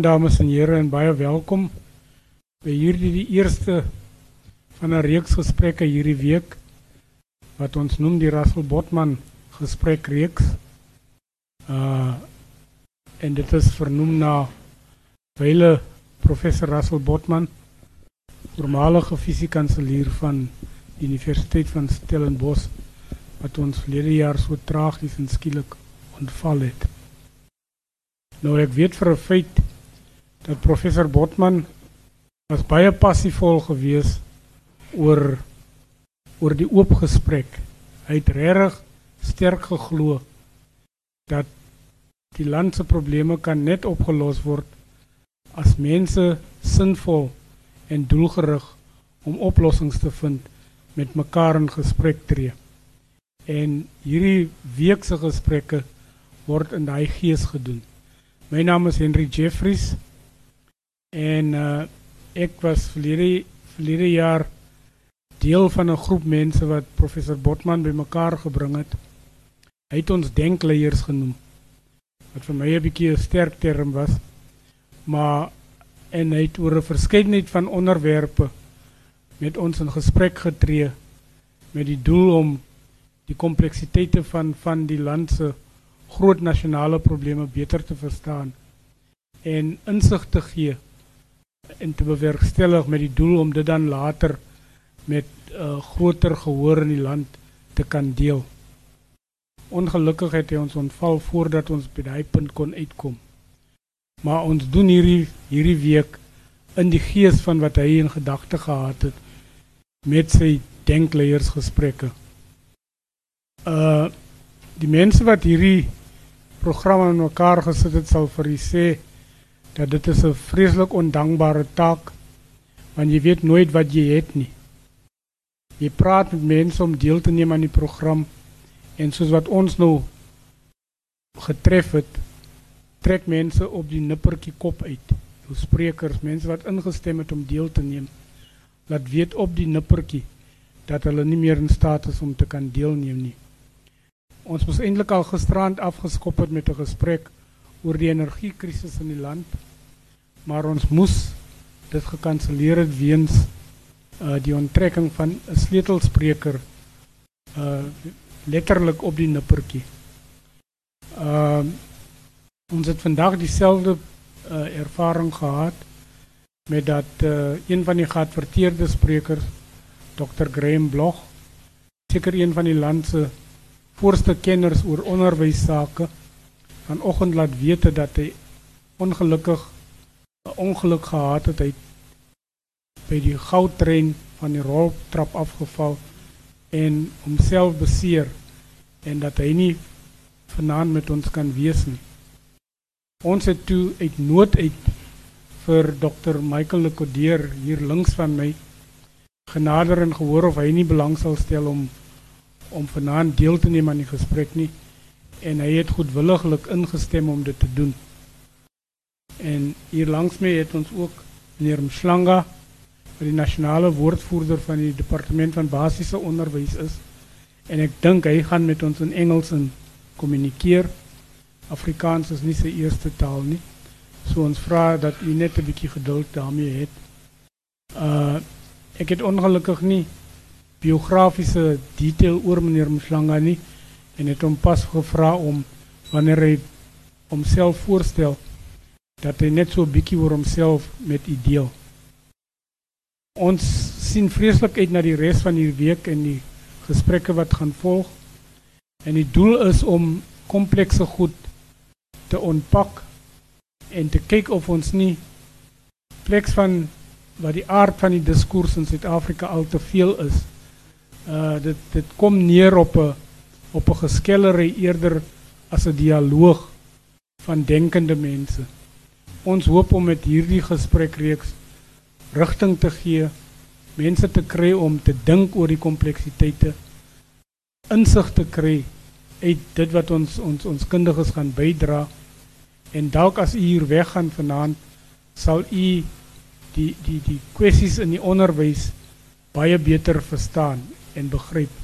dames en here en baie welkom by hierdie die eerste van 'n reeks gesprekke hierdie week wat ons noem die Russell Botman gesprekreeks. Uh en dit is vernoem na wyle professor Russell Botman, voormalige fisiekanselier van die Universiteit van Stellenbosch wat ons verlede jaar so tragies en skielik ontval het. Nou ek weet vir 'n feit dat professor Botman was baie passievol geweest oor oor die oop gesprek. Hy het regtig sterk geglo dat die land se probleme kan net opgelos word as mense sinvol en doelgerig om oplossings te vind met mekaar in gesprek tree. En hierdie week se gesprekke word in daai gees gedoen. My naam is Henry Jeffries en uh ek was verlede verlede jaar deel van 'n groep mense wat professor Botman bymekaar gebring het. Hy het ons denkleiers genoem. Wat vir my 'n bietjie 'n sterk term was. Maar en hy het oor 'n verskeidenheid van onderwerpe met ons in gesprek getree met die doel om die kompleksiteite van van die land se groot nasionale probleme beter te verstaan en insig te gee en te bewerkstellig met die doel om dit dan later met uh, groter gehoor in die land te kan deel. Ongelukkig het hy ons ontval voordat ons by daai punt kon uitkom. Maar ons doen hierdie hierdie week in die gees van wat hy in gedagte gehad het met sy denkleiers gesprekke. Uh die mense wat hierdie programme in mekaar gesit het sal vir u sê dat dit is 'n vreeslik ondankbare taak want jy weet nooit wat jy het nie. Jy praat met mense om deel te neem aan die program en soos wat ons nou getref het, trek mense op die nippertjie kop uit. Jou sprekers, mense wat ingestem het om deel te neem, laat weet op die nippertjie dat hulle nie meer in staat is om te kan deelneem nie. Ons moes eintlik al gisterand afgeskop het met 'n gesprek oor die energiekrisis in die land. Maar ons moes dit gekanselleer het weens uh die onttrekking van 'n sleutelspreker uh letterlik op die nippertjie. Uh ons het vandag dieselfde uh ervaring gehad met dat uh een van die geadverteerde sprekers Dr Graham Bloch seker een van die land se voorste kenners oor onderwys sake vanoggend laat weet dat hy ongelukkig 'n ongeluk gehad het hy by die goudtrein van die roltrap afgeval en homself beseer en dat hy nie vanaand met ons kan wees nie. Ons het toe uit nood uit vir dokter Michael Lekodeer hier links van my genader en gehoor of hy nie belang sal stel om om vanaand deel te neem aan die gesprek nie en hy het goedwilliglik ingestem om dit te doen. En hier langs my het ons ook meneer Mslanga die nasionale woordvoerder van die departement van basiese onderwys is en ek dink hy gaan met ons in Engels en kommunikeer. Afrikaans is nie sy eerste taal nie. So ons vra dat u net 'n bietjie geduld daarmee het. Uh het ongelukkig nie biografiese detail oor meneer Mslanga en het hom pas gevra om wanneer hy homself voorstel dat hy net so 'n bietjie oor homself met u deel. Ons sien vreeslik uit na die res van hierdie week en die gesprekke wat gaan volg. En die doel is om komplekse goed te ontpak en te kyk of ons nie pleks van wat die aard van die diskurs in Suid-Afrika al te veel is. Uh dit dit kom neer op 'n op 'n geskellery eerder as 'n dialoog van denkende mense. Ons hoop om met hierdie gesprekreeks rigting te gee, mense te kry om te dink oor die kompleksiteite, insig te kry uit dit wat ons ons ons kundiges gaan bydra en dalk as u hier weggaan vanaand sal u die die die kwessies in die onderwys baie beter verstaan en begryp.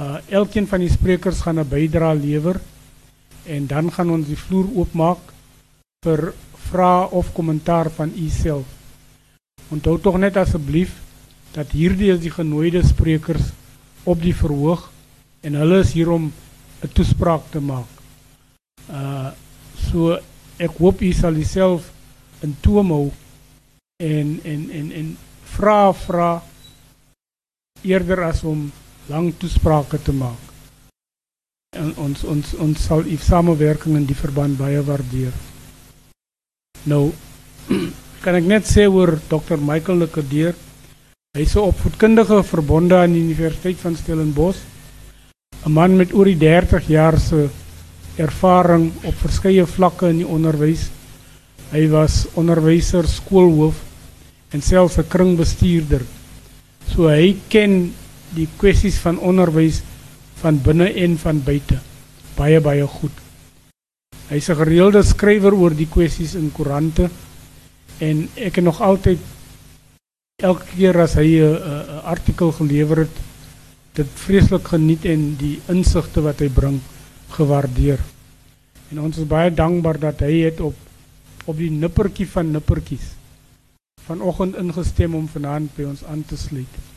Uh elkeen van die sprekers gaan 'n bydrae lewer en dan gaan ons die vloer oopmaak vir vrae of kommentaar van u self. Onthou tog net asseblief dat hierdie is die genooide sprekers op die verhoog en hulle is hier om 'n toespraak te maak. Uh so ek hoop u sal self in toom hou en en en en vra vra eerder as om lang toesprake te maak. En ons ons ons sal u samewerking in die verband baie waardeer. Nou kan ek net sê oor Dr Michael Lekedeer. Hy's 'n opvoedkundige verbonde aan die Universiteit van Stellenbosch. 'n Man met oor die 30 jaar se ervaring op verskeie vlakke in die onderwys. Hy was onderwyser, skoolhoof en selfs 'n kringbestuurder. So hy ken die kwessies van onderwys van binne en van buite baie baie goed. Hy's 'n gereelde skrywer oor die kwessies in koerante en ek het nog altyd elke keer as hy 'n artikel gelewer het dit vreeslik geniet en die insigte wat hy bring gewaardeer. En ons is baie dankbaar dat hy het op op die nippertjie van nippertjies vanoggend ingestem om vanaand by ons aan te sluit.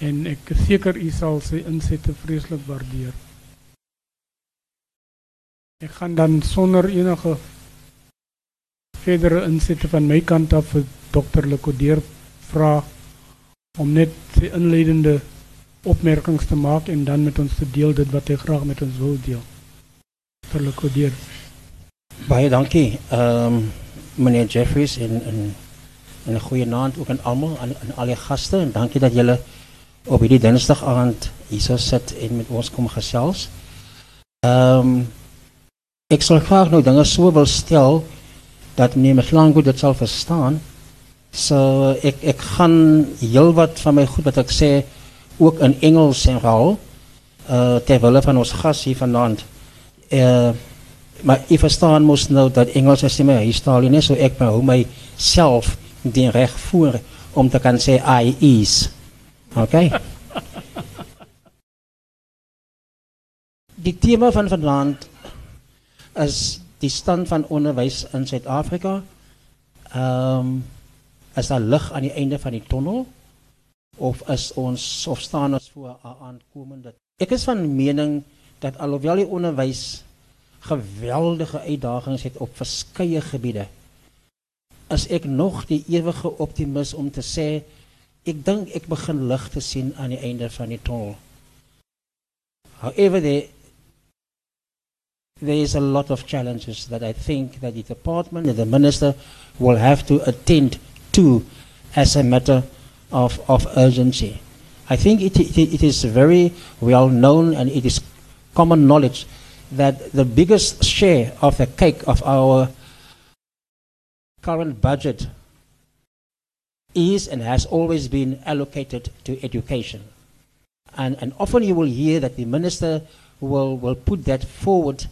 En ek is seker u sal sy insette vreeslik waardeer. Ek gaan dan sonder enige verdere insette van my kant af vir dokter Lekodeer vra om net sy inleidende opmerkings te maak en dan met ons te deel dit wat hy graag met ons wil deel. Dokter Lekodeer. Baie dankie. Ehm um, meneer Jeffries en en 'n goeie aand ook aan almal aan, al die gaste en dankie dat julle op hierdie Dinsdag aand hierso sit en met ons kom gesels. Ehm um, ek sal graag nou dinge so wil stel dat meneer Mchlangu dit sal verstaan. So ek ek gaan heelwat van my goed wat ek sê ook in Engels en haal uh terwyl van ons gas hier vanaand. Eh uh, maar ik verstaan moest nou dat Engels is meer huistaal nie, so ek behou myself die reg voor om te kan sê I is. Okay? die tema van vanaand is die stand van onderwys in Suid-Afrika. Ehm um, is daar lig aan die einde van die tunnel of is ons of staan ons voor 'n aankomende Ek is van mening dat alhoewel die onderwys geweldige uitdagings het op verskeie gebiede. As ek nog die ewige optimis om te sê ek dink ek begin lig te sien aan die einde van die tunnel. However there, there is a lot of challenges that I think that the department and the minister will have to attend to as a matter of, of urgency. I think it, it, it is very well known and it is common knowledge that the biggest share of the cake of our current budget is and has always been allocated to education. And, and often you will hear that the minister will, will put that forward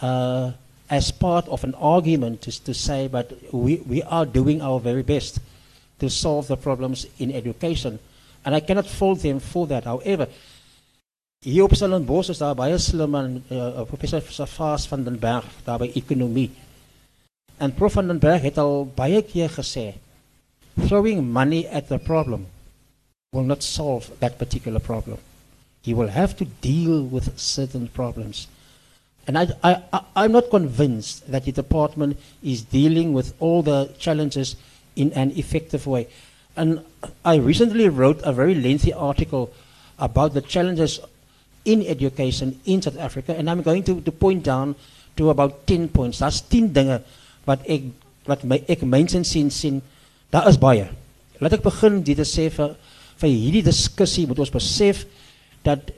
uh, as part of an argument to, to say, but we, we are doing our very best to solve the problems in education. And I cannot fault them for that. However, Hier op Stellenbosch is daar baie slim en uh, professor Servaas van der Berg daar by ekonomie. En prof van der Berg het al baie keer gesê throwing money at the problem will not solve that particular problem. He will have to deal with certain problems. And I, I, I, I'm not convinced that the department is dealing with all the challenges in an effective way. And I recently wrote a very lengthy article about the challenges in education in South Africa and I'm going to, to point down to about 10 points. Daar's 10 dinge wat ek my ek mense sien. Daar is baie. Laat ek begin dit te sê vir vir hierdie diskussie moet ons besef dat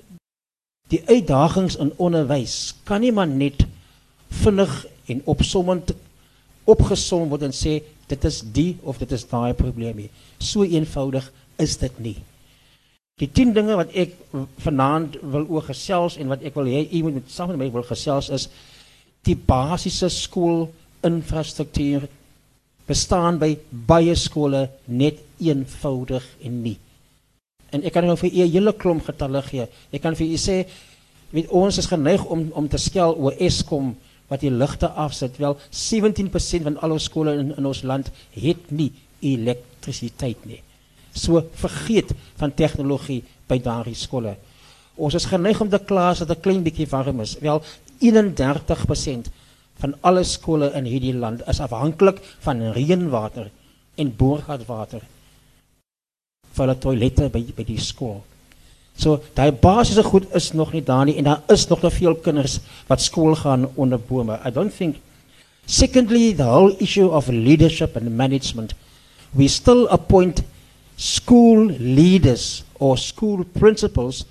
die uitdagings in onderwys kan nie maar net vinnig en opsommend opgesom word en sê dit is die of dit is daai probleem nie. So eenvoudig is dit nie. Die 10 dinge wat ek vanaand wil oor gesels en wat ek wil hê u moet saam met my wil gesels is die basiese skool infrastruktuur bestaan by baie skole net eenvoudig en nie. En ek kan nou vir u 'n hele klomp getalle gee. Ek kan vir u sê weet ons is geneig om om te skel oor Eskom wat die ligte afsit. Wel 17% van al ons skole in in ons land het nie elektrisiteit nie. So vergeet van tegnologie by daardie skole. Ons is geneig om te kla as dit 'n klein bietjie warm is. Wel 31% van alle skole in hierdie land is afhanklik van reënwater en boorgatwater vir hulle toilette by by die skool. So daai basiese goed is nog nie daar en daar is nog te veel kinders wat skool gaan onder bome. I don't think secondly the whole issue of leadership and management we still appoint school leaders or school principals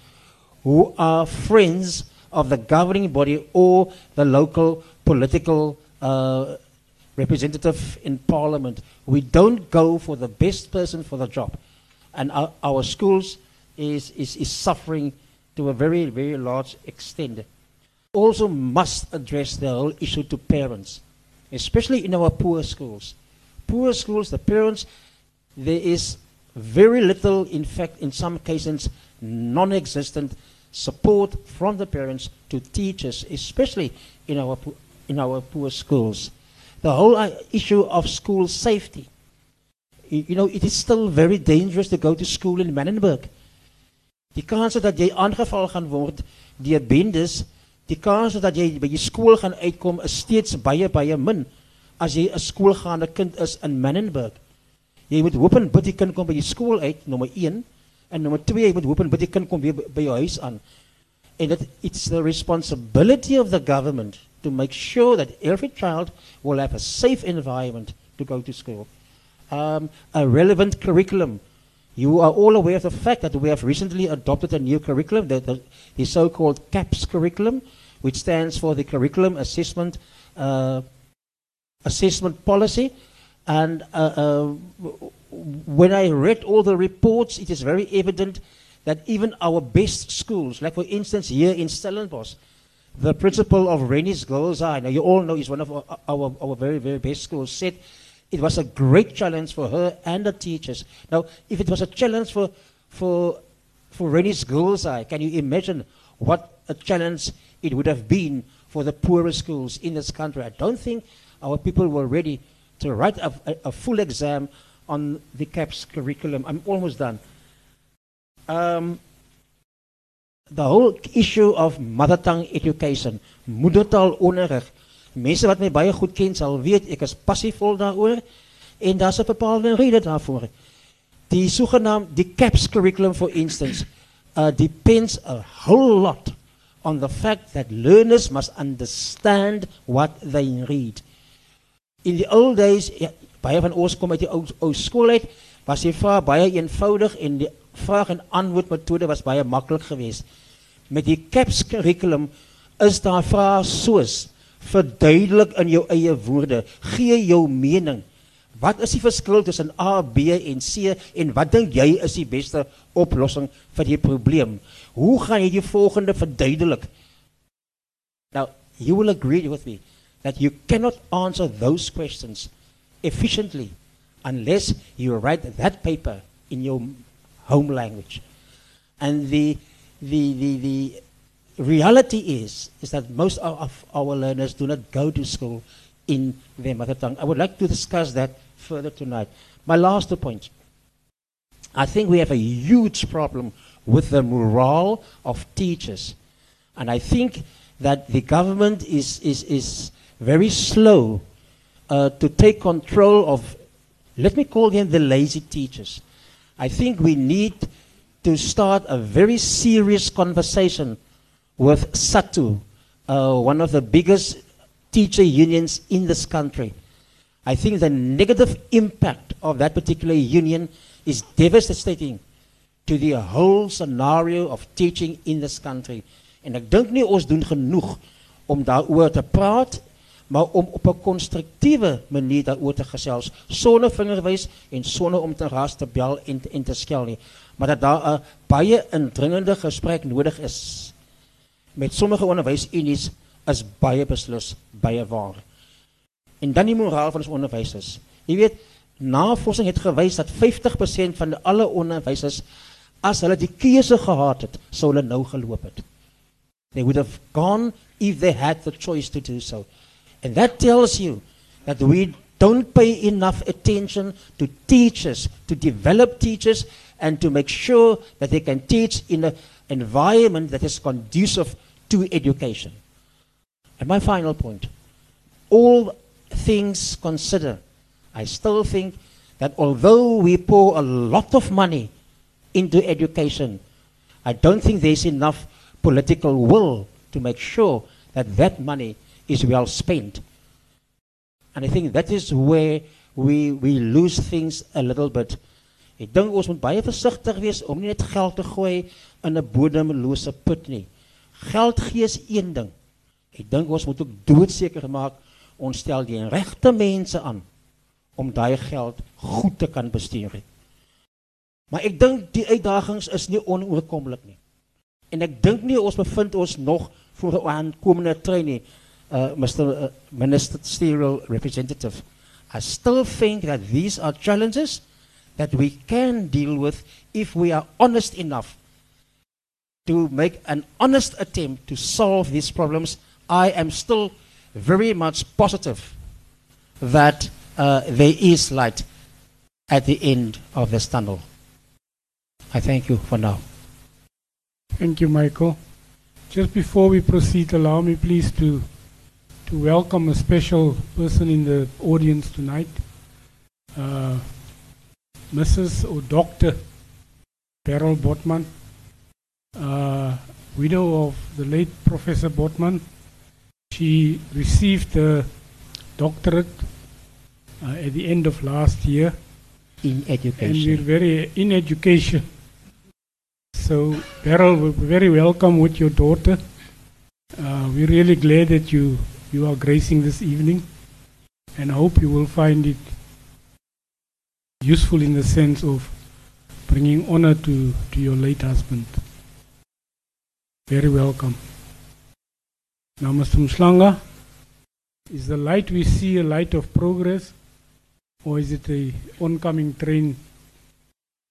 who are friends of the governing body or the local political uh, representative in parliament. We don't go for the best person for the job. And our, our schools is, is, is suffering to a very, very large extent. Also must address the whole issue to parents, especially in our poor schools. Poor schools, the parents, there is very little, in fact, in some cases, non-existent support from the parents to teachers, especially in our, in our poor schools. The whole uh, issue of school safety. You know, it is still very dangerous to go to school in Manenberg. Die kans dat jy aangeval gaan word deur bendes, die kans dat jy by die skool gaan uitkom is steeds baie baie min as jy 'n skoolgaande kind is in Manenberg. Jy moet hoop en bid die kind kom by die skool uit, nommer 1, en nommer 2, jy moet hoop en bid die kind kom weer by jou huis aan. And that it's the responsibility of the government to make sure that every child will have a safe environment to go to school. Um, a relevant curriculum You are all aware of the fact that we have recently adopted a new curriculum, the, the, the so-called CAPS curriculum, which stands for the Curriculum Assessment uh, Assessment Policy. And uh, uh, when I read all the reports, it is very evident that even our best schools, like for instance here in Stellenbosch, the principal of Rhenish Girls High, now you all know he's one of our, our, our very, very best schools, said it was a great challenge for her and the teachers. Now, if it was a challenge for, for, for Rhenish Girls High, can you imagine what a challenge it would have been for the poorest schools in this country? I don't think our people were ready to write a, a, a full exam on the CAPS curriculum. I'm almost done. Um, the whole issue of mother tongue education, moedertaal onderrig, Mense wat my baie goed ken sal weet ek is passievol daaroor en daar's 'n bepaalde rede daarvoor. Die sogenaamde die CAPS curriculum for instance uh, depends a whole lot on the fact that learners must understand what they read. In the old days ja, baie van ons kom uit die ou ou skool uit was die vraag baie eenvoudig en die vraag en antwoord metode was baie maklik geweest. Met die CAPS curriculum is daar vrae soos verduidelik in jou eie woorde. Gee jou mening. Wat is die verskil tussen A, B en C en wat dink jy is die beste oplossing vir die probleem? Hoe gaan jy die volgende verduidelik? Now, you will agree with me that you cannot answer those questions efficiently unless you write that paper in your home language. And the the the the reality is is that most of our learners do not go to school in their mother tongue. I would like to discuss that further tonight. My last point. I think we have a huge problem with the morale of teachers. And I think that the government is, is, is very slow uh, to take control of, let me call them the lazy teachers. I think we need to start a very serious conversation with SADTU, uh, one of the biggest teacher unions in this country. I think the negative impact of that particular union is devastating to the whole scenario of teaching in this country. En ek dink nie ons doen genoeg om daaroor te praat, maar om op 'n konstruktiewe manier daaroor te gesels sonder vingerwys en sonder om te raas te bel en, en te skel nie, maar dat daar 'n baie indringende gesprek nodig is met sommige onderwysunies is baie beslis baie waar. En dan die moraal van ons onderwysers. Jy weet, navorsing het gewys dat 50% van alle onderwysers as hulle die keuse gehad het, sou hulle nou geloop het. They would have gone if they had the choice to do so. And that tells you that we don't pay enough attention to teachers, to develop teachers, and to make sure that they can teach in an environment that is conducive to education. And my final point all things considered, I still think that although we pour a lot of money into education, I don't think there's enough political will to make sure that that money is well spent. And I think that is where we, we lose things a little bit. Ek dink ons moet baie versigtig wees om nie net geld te gooi in 'n bodemlose put nie. Geld gee is een ding. Ek dink ons moet ook doodseker maak ons stel die regte mense aan om daai geld goed te kan bestuur. Maar ek dink die uitdagings is nie onoorkomlik nie. En ek dink nie ons bevind ons nog voor 'n aankomende trein nie. Uh Mr uh, Ministerial Representative. I still think that these are challenges that we can deal with if we are honest enough to make an honest attempt to solve these problems. I am still very much positive that uh, there is light at the end of this tunnel. I thank you for now. Thank you, Michael. Just before we proceed, allow me please to to welcome a special person in the audience tonight. Uh, Mrs. or Dr. Beryl Botman, uh, widow of the late Professor Botman. She received a doctorate uh, at the end of last year, In education. and we're very in education. So, Beryl, we're very welcome with your daughter. Uh, we're really glad that you you are gracing this evening, and I hope you will find it useful in the sense of bringing honor to, to your late husband. Very welcome. Now, Mr. Mhlanga, is the light we see a light of progress, or is it a oncoming train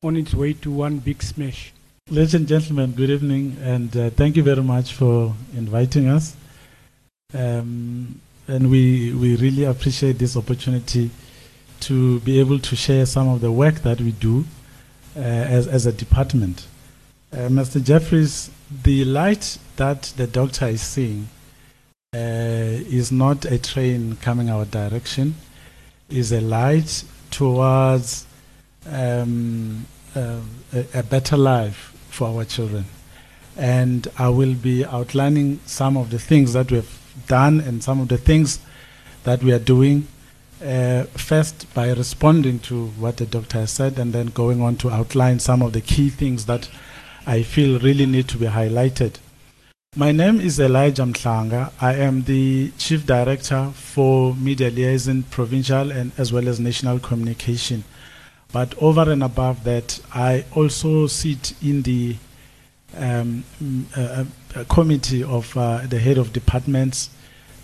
on its way to one big smash? Ladies and gentlemen, good evening, and uh, thank you very much for inviting us. Um, and we, we really appreciate this opportunity to be able to share some of the work that we do uh, as, as a department. Uh, Mr. Jeffreys, the light that the doctor is seeing uh, is not a train coming our direction, is a light towards um, uh, a, a better life for our children. And I will be outlining some of the things that we have done and some of the things that we are doing. Uh, first, by responding to what the doctor has said, and then going on to outline some of the key things that I feel really need to be highlighted. My name is Elijah Mhlanga. I am the Chief Director for Media Liaison Provincial and as well as National Communication. But over and above that, I also sit in the um, uh, uh, committee of uh, the head of departments,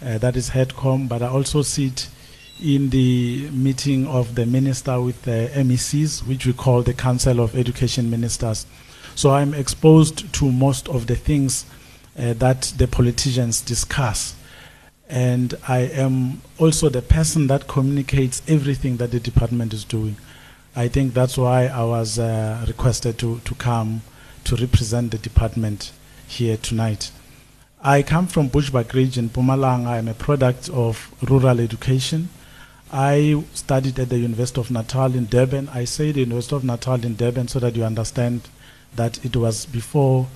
uh, that is HEDCOM, but I also sit in the meeting of the minister with the MECs, which we call the Council of Education Ministers. So I'm exposed to most of the things uh, that the politicians discuss. And I am also the person that communicates everything that the department is doing. I think that's why I was uh, requested to, to come to represent the department here tonight. I come from Bushbuck region, Mpumalanga. I'm a product of rural education. I studied at the University of Natal in Durban. I say the University of Natal in Durban so that you understand that it was before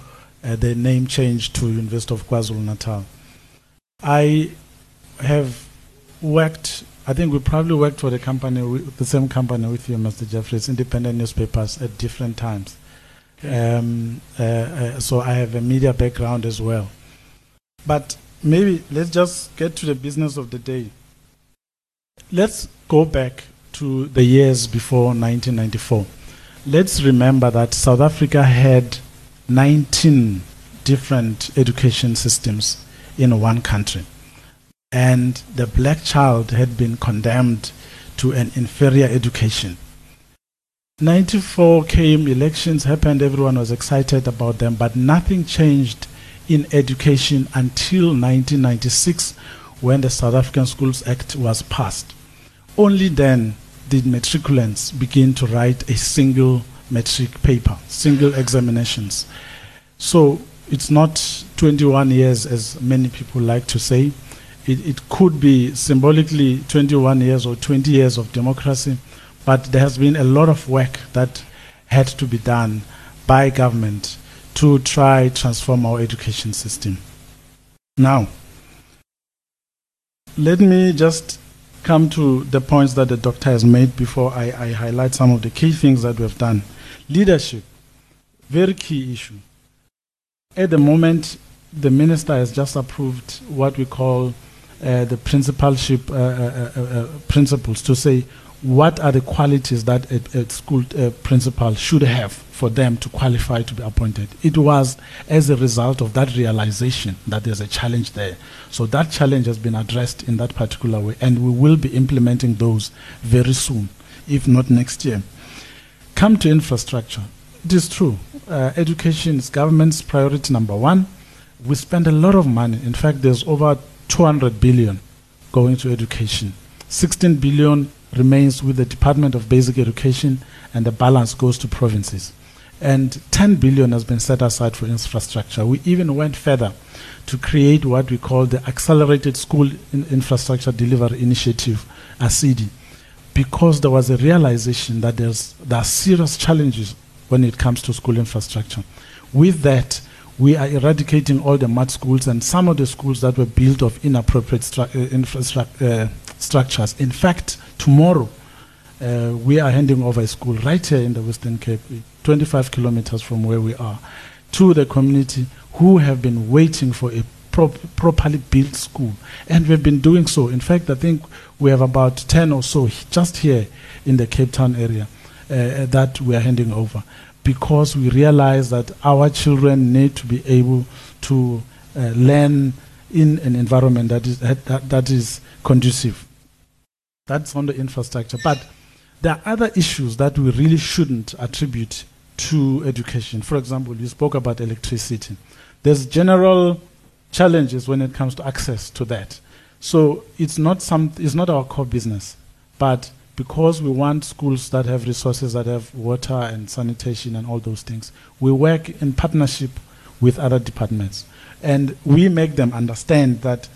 uh, the name changed to University of KwaZulu Natal. I have worked. I think we probably worked for the company, the same company with you, Mr. Jeffreys, independent newspapers at different times. Um, uh, uh, so I have a media background as well. But maybe let's just get to the business of the day. Let's go back to the years before 1994. Let's remember that South Africa had 19 different education systems in one country. And the black child had been condemned to an inferior education. 94 came, elections happened, everyone was excited about them, but nothing changed in education until 1996 when the South African Schools Act was passed. Only then did matriculants begin to write a single matric paper, single examinations. So it's not 21 years as many people like to say. It, it could be symbolically 21 years or 20 years of democracy, but there has been a lot of work that had to be done by government to try transform our education system. Now, let me just come to the points that the doctor has made before I, I highlight some of the key things that we have done. Leadership, very key issue. At the moment, the minister has just approved what we call uh, the principalship uh, uh, uh, uh principles to say what are the qualities that a, a school principal should have for them to qualify to be appointed. It was as a result of that realization that there's a challenge there. So that challenge has been addressed in that particular way, and we will be implementing those very soon, if not next year. Come to infrastructure. It is true. Uh, education is government's priority number one. We spend a lot of money. In fact, there's over 200 billion going to education. 16 billion remains with the Department of Basic Education, and the balance goes to provinces. And 10 billion has been set aside for infrastructure. We even went further to create what we call the Accelerated School in Infrastructure Delivery Initiative, ASIDI, because there was a realization that there's, there are serious challenges when it comes to school infrastructure. With that, we are eradicating all the mud schools and some of the schools that were built of inappropriate stru- uh, infrastructure. Uh, structures. In fact, tomorrow uh, we are handing over a school right here in the Western Cape, 25 kilometers from where we are, to the community who have been waiting for a prop- properly built school. And we've been doing so. In fact, I think we have about 10 or so just here in the Cape Town area uh, that we are handing over because we realize that our children need to be able to uh, learn in an environment that is, that, that is conducive. That's on the infrastructure. But there are other issues that we really shouldn't attribute to education. For example, you spoke about electricity. There's general challenges when it comes to access to that. So it's not some it's not our core business. But because we want schools that have resources that have water and sanitation and all those things, we work in partnership with other departments. And we make them understand that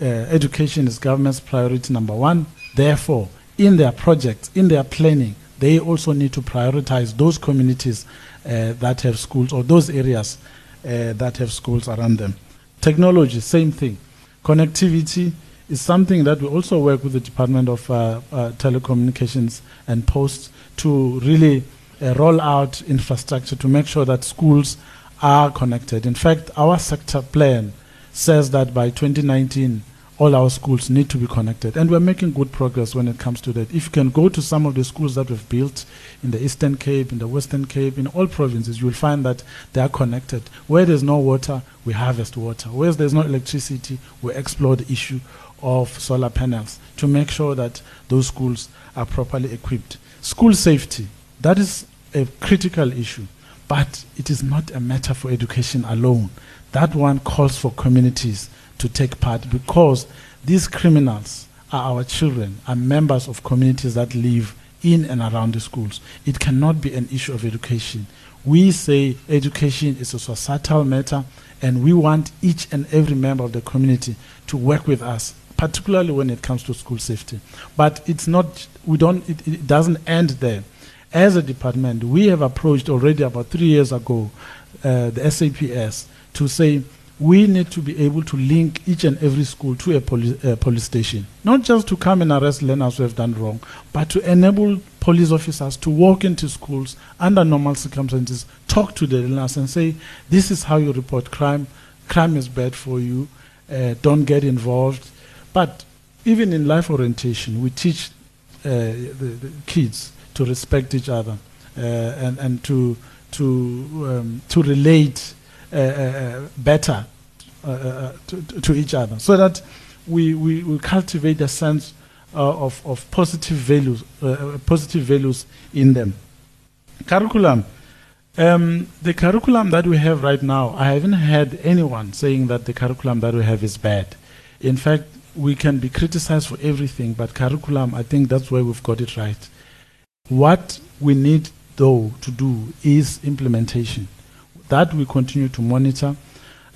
uh, education is government's priority number one Therefore, in their projects, in their planning, they also need to prioritize those communities uh, that have schools or those areas uh, that have schools around them. Technology, same thing. Connectivity is something that we also work with the Department of uh, uh Telecommunications and Posts to really uh, roll out infrastructure to make sure that schools are connected. In fact, our sector plan says that by 2019, all our schools need to be connected. And we're making good progress when it comes to that. If you can go to some of the schools that we've built in the Eastern Cape, in the Western Cape, in all provinces, you'll find that they are connected. Where there's no water, we harvest water. Where there's no electricity, we explore the issue of solar panels to make sure that those schools are properly equipped. School safety, that is a critical issue, but it is not a matter for education alone. That one calls for communities to take part because these criminals are our children, are members of communities that live in and around the schools. It cannot be an issue of education. We say education is a societal matter, and we want each and every member of the community to work with us, particularly when it comes to school safety. But it's not, we don't, it, it doesn't end there. As a department, we have approached already about three years ago uh, the SAPS to say we need to be able to link each and every school to a police, uh, police station. Not just to come and arrest learners who have done wrong, but to enable police officers to walk into schools under normal circumstances, talk to the learners and say, this is how you report crime. Crime is bad for you. Uh, don't get involved. But even in life orientation, we teach uh, the, the, kids to respect each other uh, and, and to, to, um, to relate Uh, uh, uh, better to, to, each other so that we, we, we cultivate a sense of, of positive values, positive values in them. Curriculum. Um, the curriculum that we have right now, I haven't had anyone saying that the curriculum that we have is bad. In fact, we can be criticized for everything, but curriculum, I think that's where we've got it right. What we need, though, to do is implementation. That we continue to monitor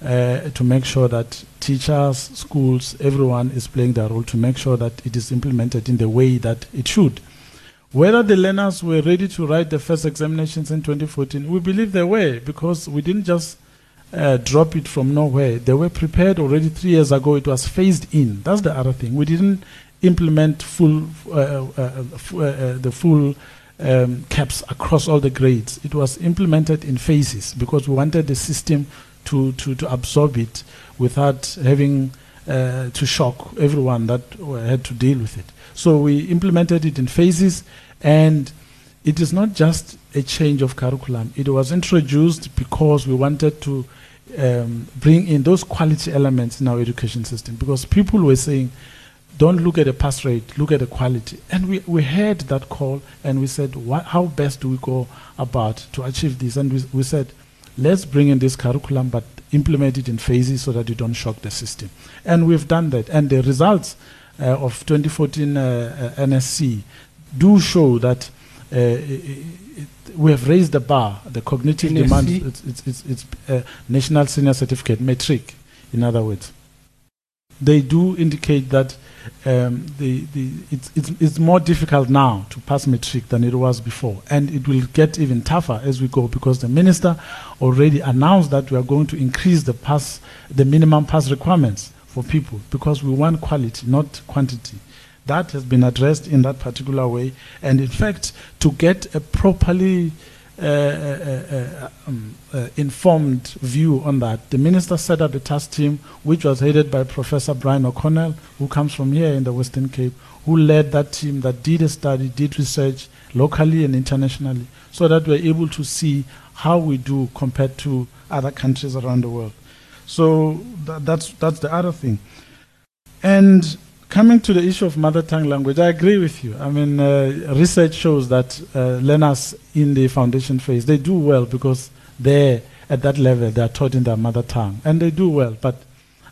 uh, to make sure that teachers, schools, everyone is playing their role to make sure that it is implemented in the way that it should. Whether the learners were ready to write the first examinations in 2014, we believe they were because we didn't just uh, drop it from nowhere. They were prepared already three years ago. It was phased in. That's the other thing. We didn't implement full uh, uh, uh, uh the full um, caps across all the grades. It was implemented in phases because we wanted the system to, to, to absorb it without having uh, to shock everyone that had to deal with it. So we implemented it in phases, and it is not just a change of curriculum. It was introduced because we wanted to um, bring in those quality elements in our education system because people were saying, don't look at the pass rate, look at the quality. And we, we heard that call and we said, what, how best do we go about to achieve this? And we, we said, let's bring in this curriculum but implement it in phases so that you don't shock the system. And we've done that. And the results uh, of 2014 uh, uh NSC do show that uh, it, we have raised the bar, the cognitive NSC? demand. It's, it's, it's, it's uh, National Senior Certificate, matric, in other words. They do indicate that um, the, the, it's, it's, it's more difficult now to pass matric than it was before. And it will get even tougher as we go because the minister already announced that we are going to increase the pass, the minimum pass requirements for people because we want quality, not quantity. That has been addressed in that particular way. And in fact, to get a properly uh, uh, uh, um, informed view on that. The minister set up a task team which was headed by Professor Brian O'Connell, who comes from here in the Western Cape, who led that team that did a study, did research locally and internationally, so that we're able to see how we do compared to other countries around the world. So that, that's, that's the other thing. And Coming to the issue of mother tongue language, I agree with you. I mean, uh, research shows that uh, learners in the foundation phase, they do well because they're at that level, they are taught in their mother tongue, and they do well. But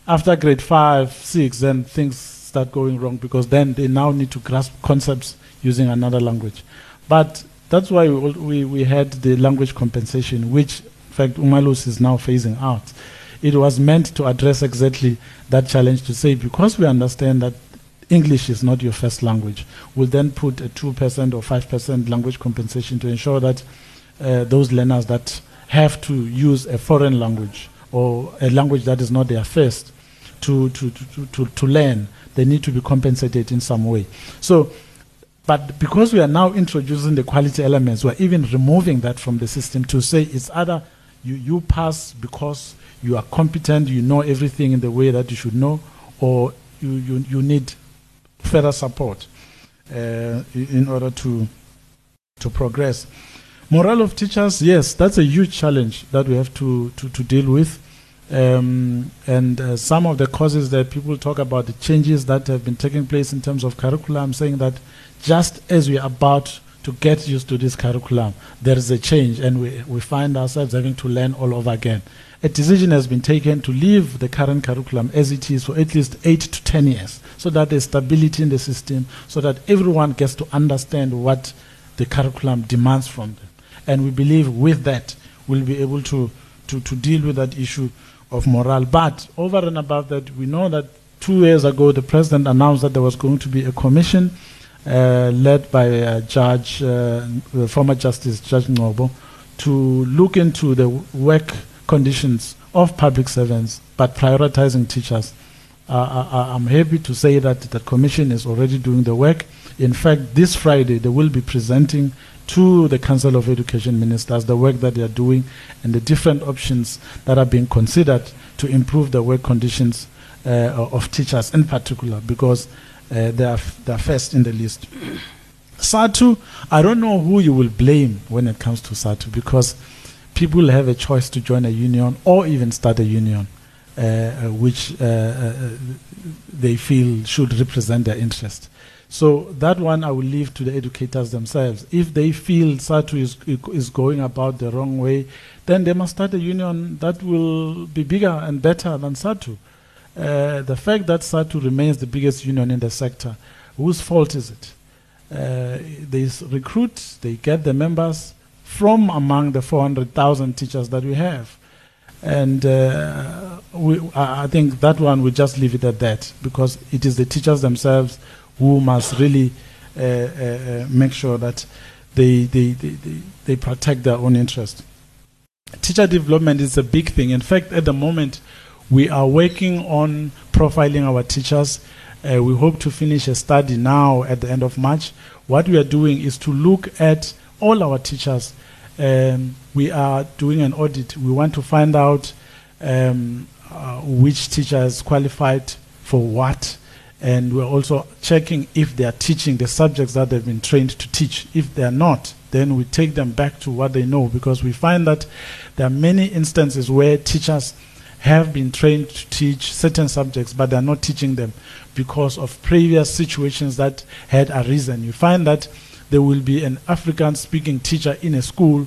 after grade five, six, then things start going wrong because then they now need to grasp concepts using another language. But that's why we, we, we had the language compensation, which, in fact, Umalusi is now phasing out. It was meant to address exactly that challenge to say, because we understand that English is not your first language, we'll then put a 2% or 5% language compensation to ensure that uh, those learners that have to use a foreign language or a language that is not their first to, to, to, to, to learn, they need to be compensated in some way. So, but because we are now introducing the quality elements, we're even removing that from the system to say it's either you, you pass because you are competent, you know everything in the way that you should know, or you, you, you need further support uh, in order to, to progress. Morale of teachers, yes, that's a huge challenge that we have to, to, to deal with. Um, and uh, some of the causes that people talk about, the changes that have been taking place in terms of curriculum, saying that just as we are about to get used to this curriculum, there is a change, and we, we find ourselves having to learn all over again. A decision has been taken to leave the current curriculum as it is for at least eight to ten years so that there's stability in the system, so that everyone gets to understand what the curriculum demands from them. And we believe with that, we'll be able to, to, to deal with that issue of morale. But over and above that, we know that two years ago, the president announced that there was going to be a commission uh, led by uh, Judge, uh, former Justice Judge Ngcobo, to look into the work conditions of public servants, but prioritizing teachers uh, uh, uh, I'm happy to say that the Commission is already doing the work. In fact, this Friday they will be presenting to the Council of Education Ministers the work that they are doing and the different options that are being considered to improve the work conditions uh, of teachers in particular because uh, they, are they are first in the list. SADTU, I don't know who you will blame when it comes to SADTU because people have a choice to join a union or even start a union. Uh, uh, which uh, they feel should represent their interest. So that one I will leave to the educators themselves. If they feel SADTU is, is going about the wrong way, then they must start a union that will be bigger and better than SADTU. uh, the fact that SADTU remains the biggest union in the sector, whose fault is it? Uh, they recruit, they get the members from among the 400,000 teachers that we have. And uh, we, I think that one we just leave it at that because it is the teachers themselves who must really uh, uh, uh, make sure that they, they, they, they, they protect their own interest. Teacher development is a big thing. In fact, at the moment, we are working on profiling our teachers. Uh, we hope to finish a study now at the end of March. What we are doing is to look at all our teachers. Um, we are doing an audit. We want to find out um, uh, which teachers qualified for what. And we're also checking if they are teaching the subjects that they've been trained to teach. If they are not, then we take them back to what they know because we find that there are many instances where teachers have been trained to teach certain subjects, but they're not teaching them because of previous situations that had arisen. You find that there will be an African speaking teacher in a school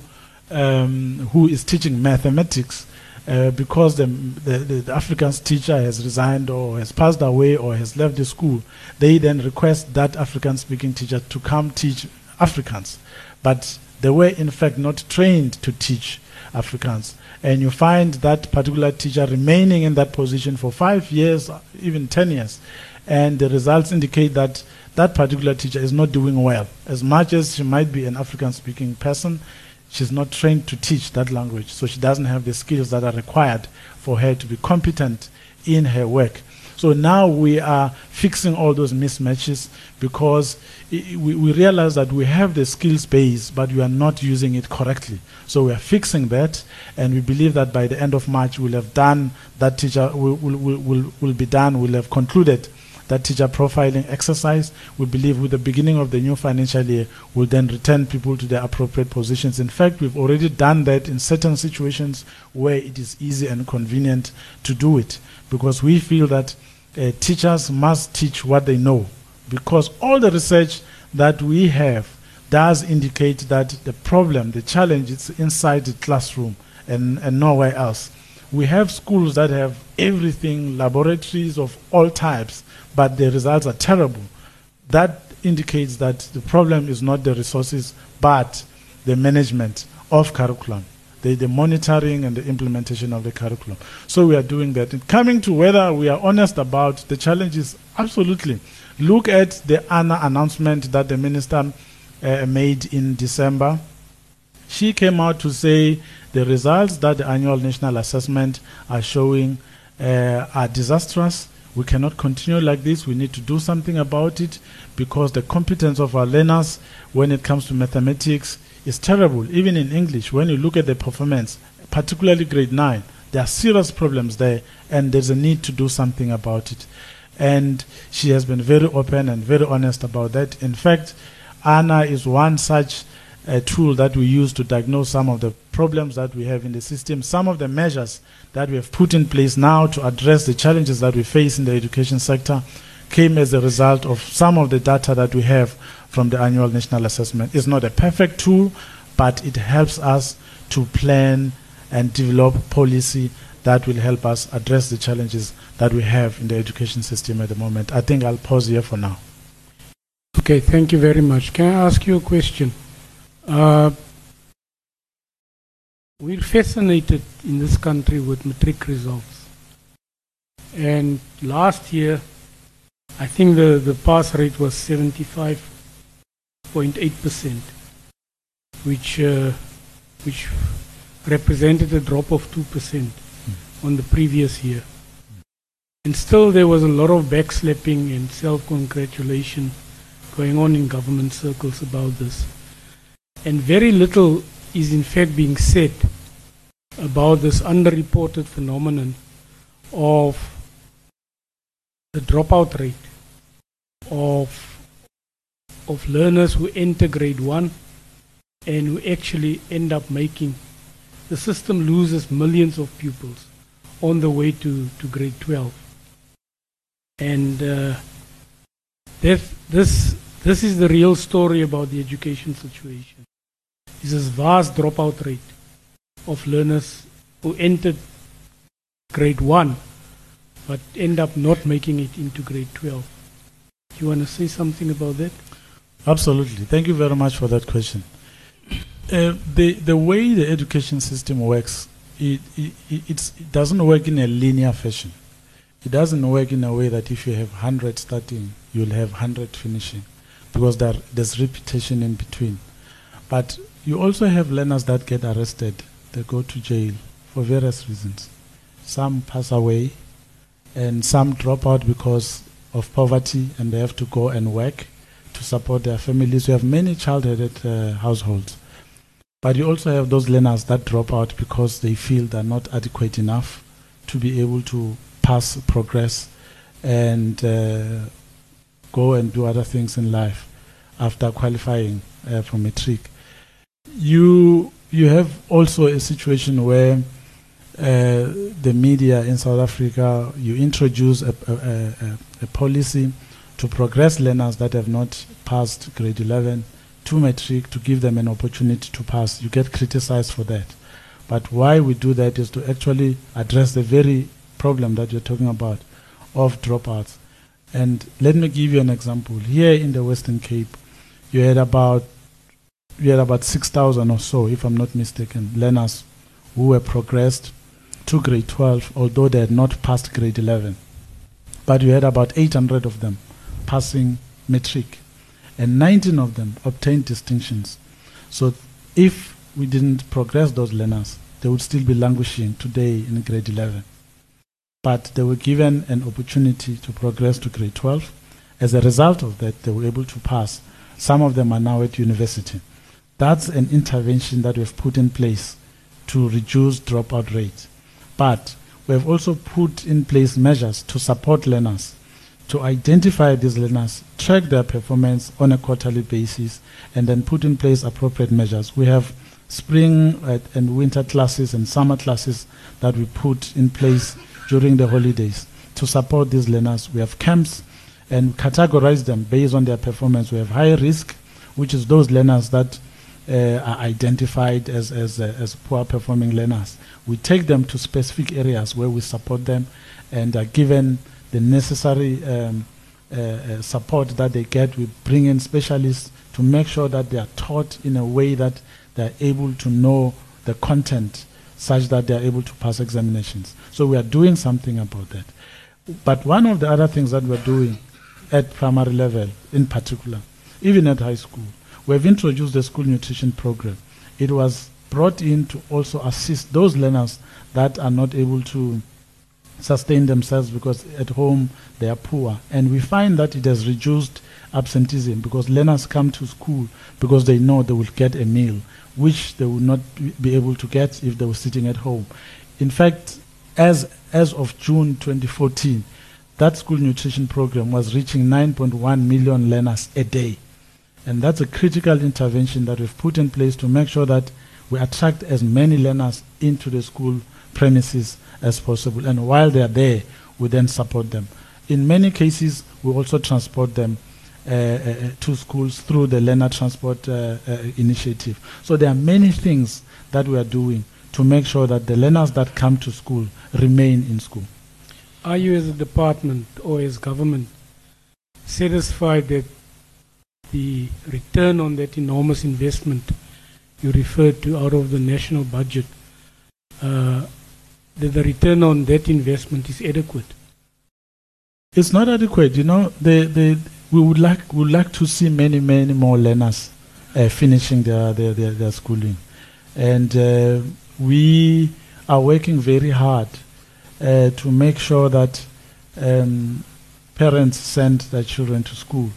um, who is teaching mathematics. Uh, because the, the, the Afrikaans teacher has resigned or has passed away or has left the school, they then request that African speaking teacher to come teach Afrikaans. But they were, in fact, not trained to teach Afrikaans. And you find that particular teacher remaining in that position for five years, even 10 years. And the results indicate that that particular teacher is not doing well. As much as she might be an African speaking person, she's not trained to teach that language. So she doesn't have the skills that are required for her to be competent in her work. So now we are fixing all those mismatches because we, we realize that we have the skills base, but we are not using it correctly. So we are fixing that, and we believe that by the end of March we'll have done that teacher will, will, will, will, will be done. We'll have concluded that teacher profiling exercise. We believe with the beginning of the new financial year, we'll then return people to their appropriate positions. In fact, we've already done that in certain situations where it is easy and convenient to do it because we feel that uh, teachers must teach what they know because all the research that we have does indicate that the problem, the challenge is inside the classroom and, and nowhere else. We have schools that have everything, laboratories of all types, but the results are terrible. That indicates that the problem is not the resources, but the management of curriculum, the, the monitoring and the implementation of the curriculum. So we are doing that. And coming to whether we are honest about the challenges, absolutely. Look at the ANA announcement that the minister uh, made in December. She came out to say the results that the annual national assessment are showing uh, are disastrous. We cannot continue like this. We need to do something about it because the competence of our learners when it comes to mathematics is terrible. Even in English, when you look at the performance, particularly grade 9, there are serious problems there, and there's a need to do something about it. And she has been very open and very honest about that. In fact, ANA is one such uh, tool that we use to diagnose some of the problems that we have in the system, some of the measures that we have put in place now to address the challenges that we face in the education sector came as a result of some of the data that we have from the annual national assessment. It's not a perfect tool, but it helps us to plan and develop policy that will help us address the challenges that we have in the education system at the moment. I think I'll pause here for now. Okay, thank you very much. Can I ask you a question? Uh, we're fascinated in this country with matric results. And last year, I think the, the pass rate was 75.8%, which, uh, which represented a drop of 2% on the previous year. And still, there was a lot of backslapping and self congratulation going on in government circles about this. And very little is in fact being said about this underreported phenomenon of the dropout rate of, of learners who enter grade 1 and who actually end up making the system loses millions of pupils on the way to, to grade 12 and uh, this, this, this is the real story about the education situation. Is this vast dropout rate of learners who entered grade one but end up not making it into grade 12. You want to say something about that? Absolutely. Thank you very much for that question. Uh, the the way the education system works, it, it, it's, it doesn't work in a linear fashion. It doesn't work in a way that if you have 100 starting, you'll have 100 finishing, because there, there's repetition in between. But you also have learners that get arrested, they go to jail for various reasons. Some pass away, and some drop out because of poverty, and they have to go and work to support their families. We have many child-headed uh, households. But you also have those learners that drop out because they feel they're not adequate enough to be able to pass, progress, and uh, go and do other things in life after qualifying uh, for matric. You you have also a situation where uh, the media in South Africa you introduce a, a, a, a policy to progress learners that have not passed grade 11 to matric to give them an opportunity to pass. You get criticized for that. But why we do that is to actually address the very problem that you're talking about of dropouts. And let me give you an example. Here in the Western Cape, you had about you had about 6,000 or so, if I'm not mistaken, learners who were progressed to grade 12, although they had not passed grade 11. But we had about 800 of them passing matric and 19 of them obtained distinctions. So if we didn't progress those learners, they would still be languishing today in grade 11. But they were given an opportunity to progress to grade 12. As a result of that, they were able to pass. Some of them are now at university. That's an intervention that we've put in place to reduce dropout rates. But we have also put in place measures to support learners to identify these learners, track their performance on a quarterly basis, and then put in place appropriate measures. We have spring and winter classes and summer classes that we put in place during the holidays to support these learners. We have camps and categorize them based on their performance. We have high risk, which is those learners that uh, are identified as, as, uh, as poor performing learners. We take them to specific areas where we support them and are given the necessary um, uh, uh, support that they get. We bring in specialists to make sure that they are taught in a way that they are able to know the content such that they are able to pass examinations. So we are doing something about that. But one of the other things that we're doing at primary level in particular, even at high school, we've introduced the school nutrition program. It was brought in to also assist those learners that are not able to sustain themselves because at home they are poor. And we find that it has reduced absenteeism because learners come to school because they know they will get a meal, which they would not be able to get if they were sitting at home. In fact, as, as of June 2014, that school nutrition program was reaching 9.1 million learners a day. And that's a critical intervention that we've put in place to make sure that we attract as many learners into the school premises as possible. And while they are there, we then support them. In many cases, we also transport them uh, uh, to schools through the Learner Transport uh, uh, Initiative. So there are many things that we are doing to make sure that the learners that come to school remain in school. Are you, as a department or as government, satisfied that the return on that enormous investment you referred to out of the national budget uh, that the return on that investment is adequate? It's not adequate. You know, the, the, we would like, would like to see many, many more learners uh, finishing their, their, their, their, schooling. And uh, we are working very hard uh, to make sure that um, parents send their children to school.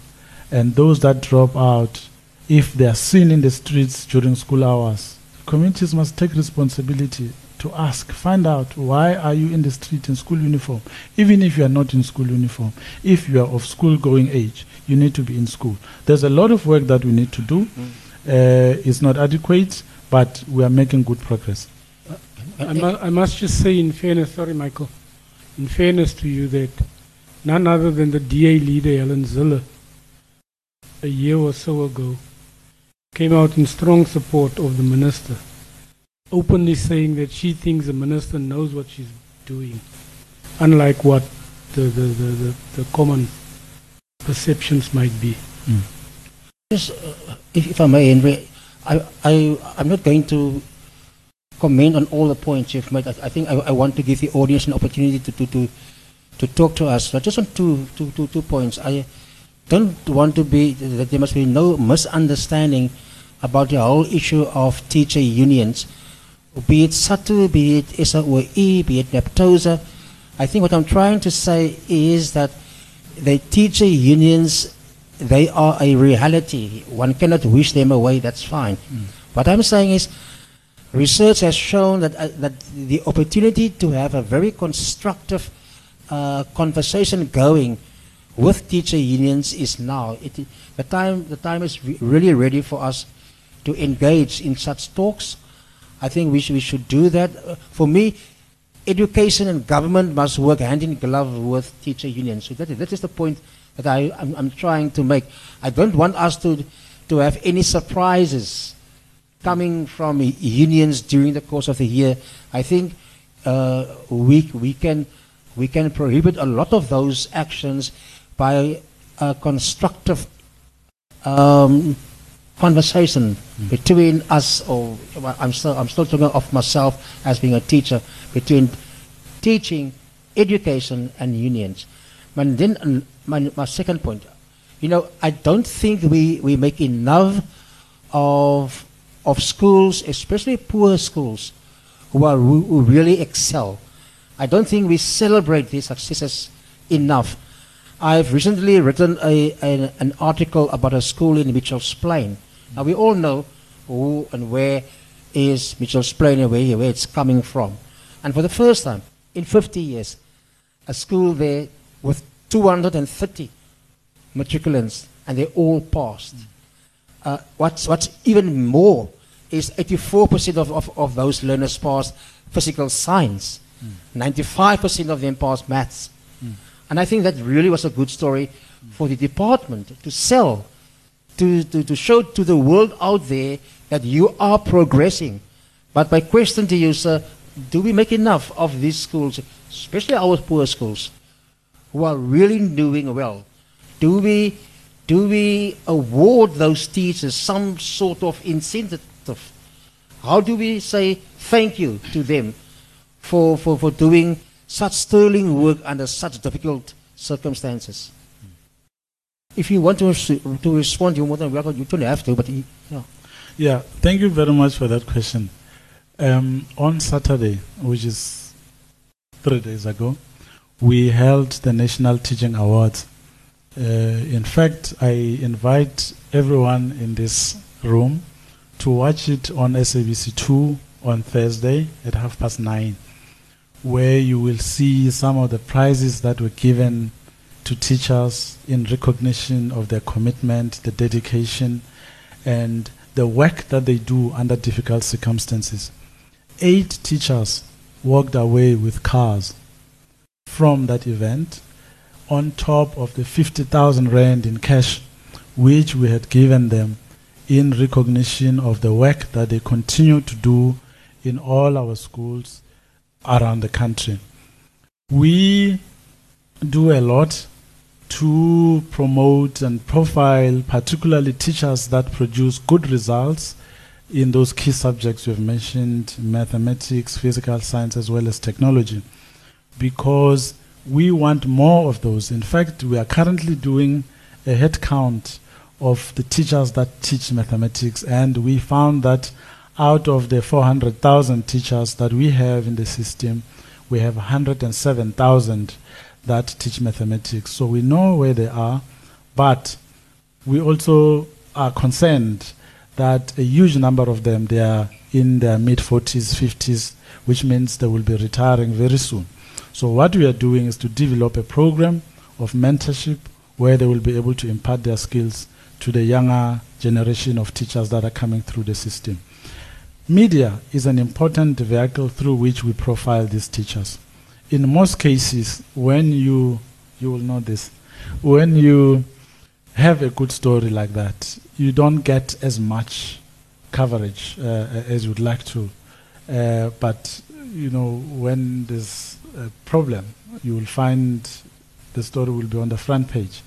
And those that drop out, if they are seen in the streets during school hours, communities must take responsibility to ask, find out why are you in the street in school uniform, even if you are not in school uniform. If you are of school going age, you need to be in school. There's a lot of work that we need to do. Mm. Uh, it's not adequate, but we are making good progress. I, mu I must just say, in fairness, sorry, Michael, in fairness to you, that none other than the DA leader, Helen Zille, a year or so ago, came out in strong support of the minister openly saying that she thinks the minister knows what she's doing, unlike what the, the, the, the, the common perceptions might be. Just, uh, if, if I may, Henry, I, I, I'm not going to comment on all the points you've made. I, I think I, I want to give the audience an opportunity to, to, to, to talk to us. I just on two, two, two, two points. I don't want to be, that there must be no misunderstanding about the whole issue of teacher unions, be it SADTU, be it SAOU, be it NAPTOSA. I think what I'm trying to say is that the teacher unions they are a reality. One cannot wish them away, that's fine. What I'm saying is, research has shown that, uh, that the opportunity to have a very constructive uh, conversation going with teacher unions is now. It, the, time, the time is re- really ready for us to engage in such talks. I think we should, we should do that. Uh, for me, education and government must work hand in glove with teacher unions. So that, is- that is the point that I, I'm, I'm trying to make. I don't want us to, to have any surprises coming from unions during the course of the year. I think uh, we, we, can, we can prohibit a lot of those actions by a constructive um, conversation between us, or I'm still, I'm still talking of myself as being a teacher, between teaching, education, and unions. And then my, my second point, you know, I don't think we, we make enough of, of schools, especially poor schools, who, are, who really excel. I don't think we celebrate these successes enough. I've recently written a, an, an article about a school in Mitchell's Plain. Now, we all know who and where is Mitchell's Plain and where, where it's coming from. And for the first time in 50 years, a school there with 230 matriculants, and they all passed. Uh, what's, what's even more is 84% of, of, of those learners passed physical science. 95% of them passed maths. And I think that really was a good story for the department to sell, to, to, to show to the world out there that you are progressing. But my question to you, sir, do we make enough of these schools, especially our poor schools, who are really doing well? Do we, do we award those teachers some sort of incentive? How do we say thank you to them for, for, for doing such sterling work under such difficult circumstances? If you want to, to respond, you're more than welcome. You don't have to, but you. Yeah, thank you very much for that question. Um, on Saturday, which is three days ago, we held the National Teaching Awards. Uh, in fact, I invite everyone in this room to watch it on SABC2 on Thursday at half past nine, where you will see some of the prizes that were given to teachers in recognition of their commitment, the dedication, and the work that they do under difficult circumstances. Eight teachers walked away with cars from that event on top of the 50,000 rand in cash which we had given them in recognition of the work that they continue to do in all our schools around the country. We do a lot to promote and profile, particularly teachers that produce good results in those key subjects we've mentioned mathematics, physical science, as well as technology, because we want more of those. In fact, we are currently doing a head count of the teachers that teach mathematics, and we found that out of the 400,000 teachers that we have in the system, we have 107,000 that teach mathematics. So we know where they are, but we also are concerned that a huge number of them they are in their mid 40s, 50s, which means they will be retiring very soon. So what we are doing is to develop a program of mentorship where they will be able to impart their skills to the younger generation of teachers that are coming through the system. Media is an important vehicle through which we profile these teachers. In most cases, when you you will know this, when you have a good story like that, you don't get as much coverage uh, as you'd like to. Uh, but you know, when there's a problem, you will find the story will be on the front page.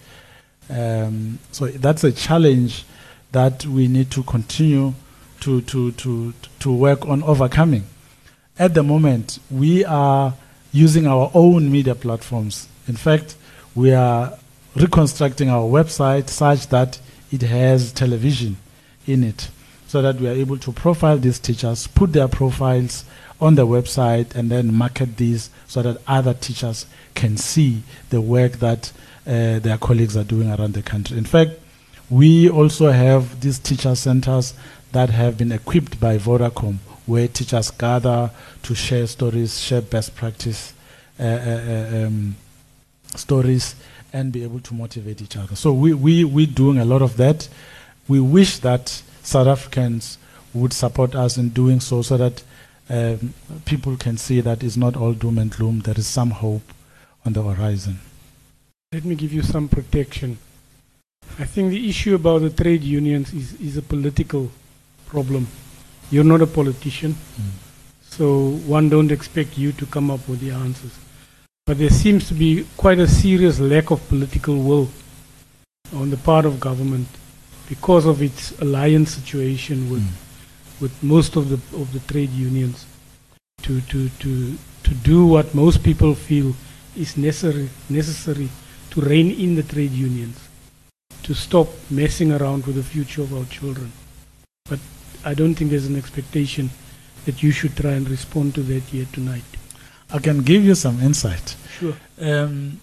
Um, so that's a challenge that we need to continue to, to, to, to work on overcoming. At the moment, we are using our own media platforms. In fact, we are reconstructing our website such that it has television in it so that we are able to profile these teachers, put their profiles on the website, and then market these so that other teachers can see the work that uh, their colleagues are doing around the country. In fact, we also have these teacher centers that have been equipped by Vodacom, where teachers gather to share stories, share best practice uh, uh, um, stories, and be able to motivate each other. So we, we, we're doing a lot of that. We wish that South Africans would support us in doing so so that um, people can see that it's not all doom and gloom. There is some hope on the horizon. Let me give you some protection. I think the issue about the trade unions is, is a political problem. You're not a politician, Mm. so one don't expect you to come up with the answers. But there seems to be quite a serious lack of political will on the part of government because of its alliance situation with, Mm. with most of the of the trade unions to, to, to, to do what most people feel is necessary necessary to rein in the trade unions, to stop messing around with the future of our children. But I don't think there's an expectation that you should try and respond to that here tonight. I can give you some insight. Sure. Um,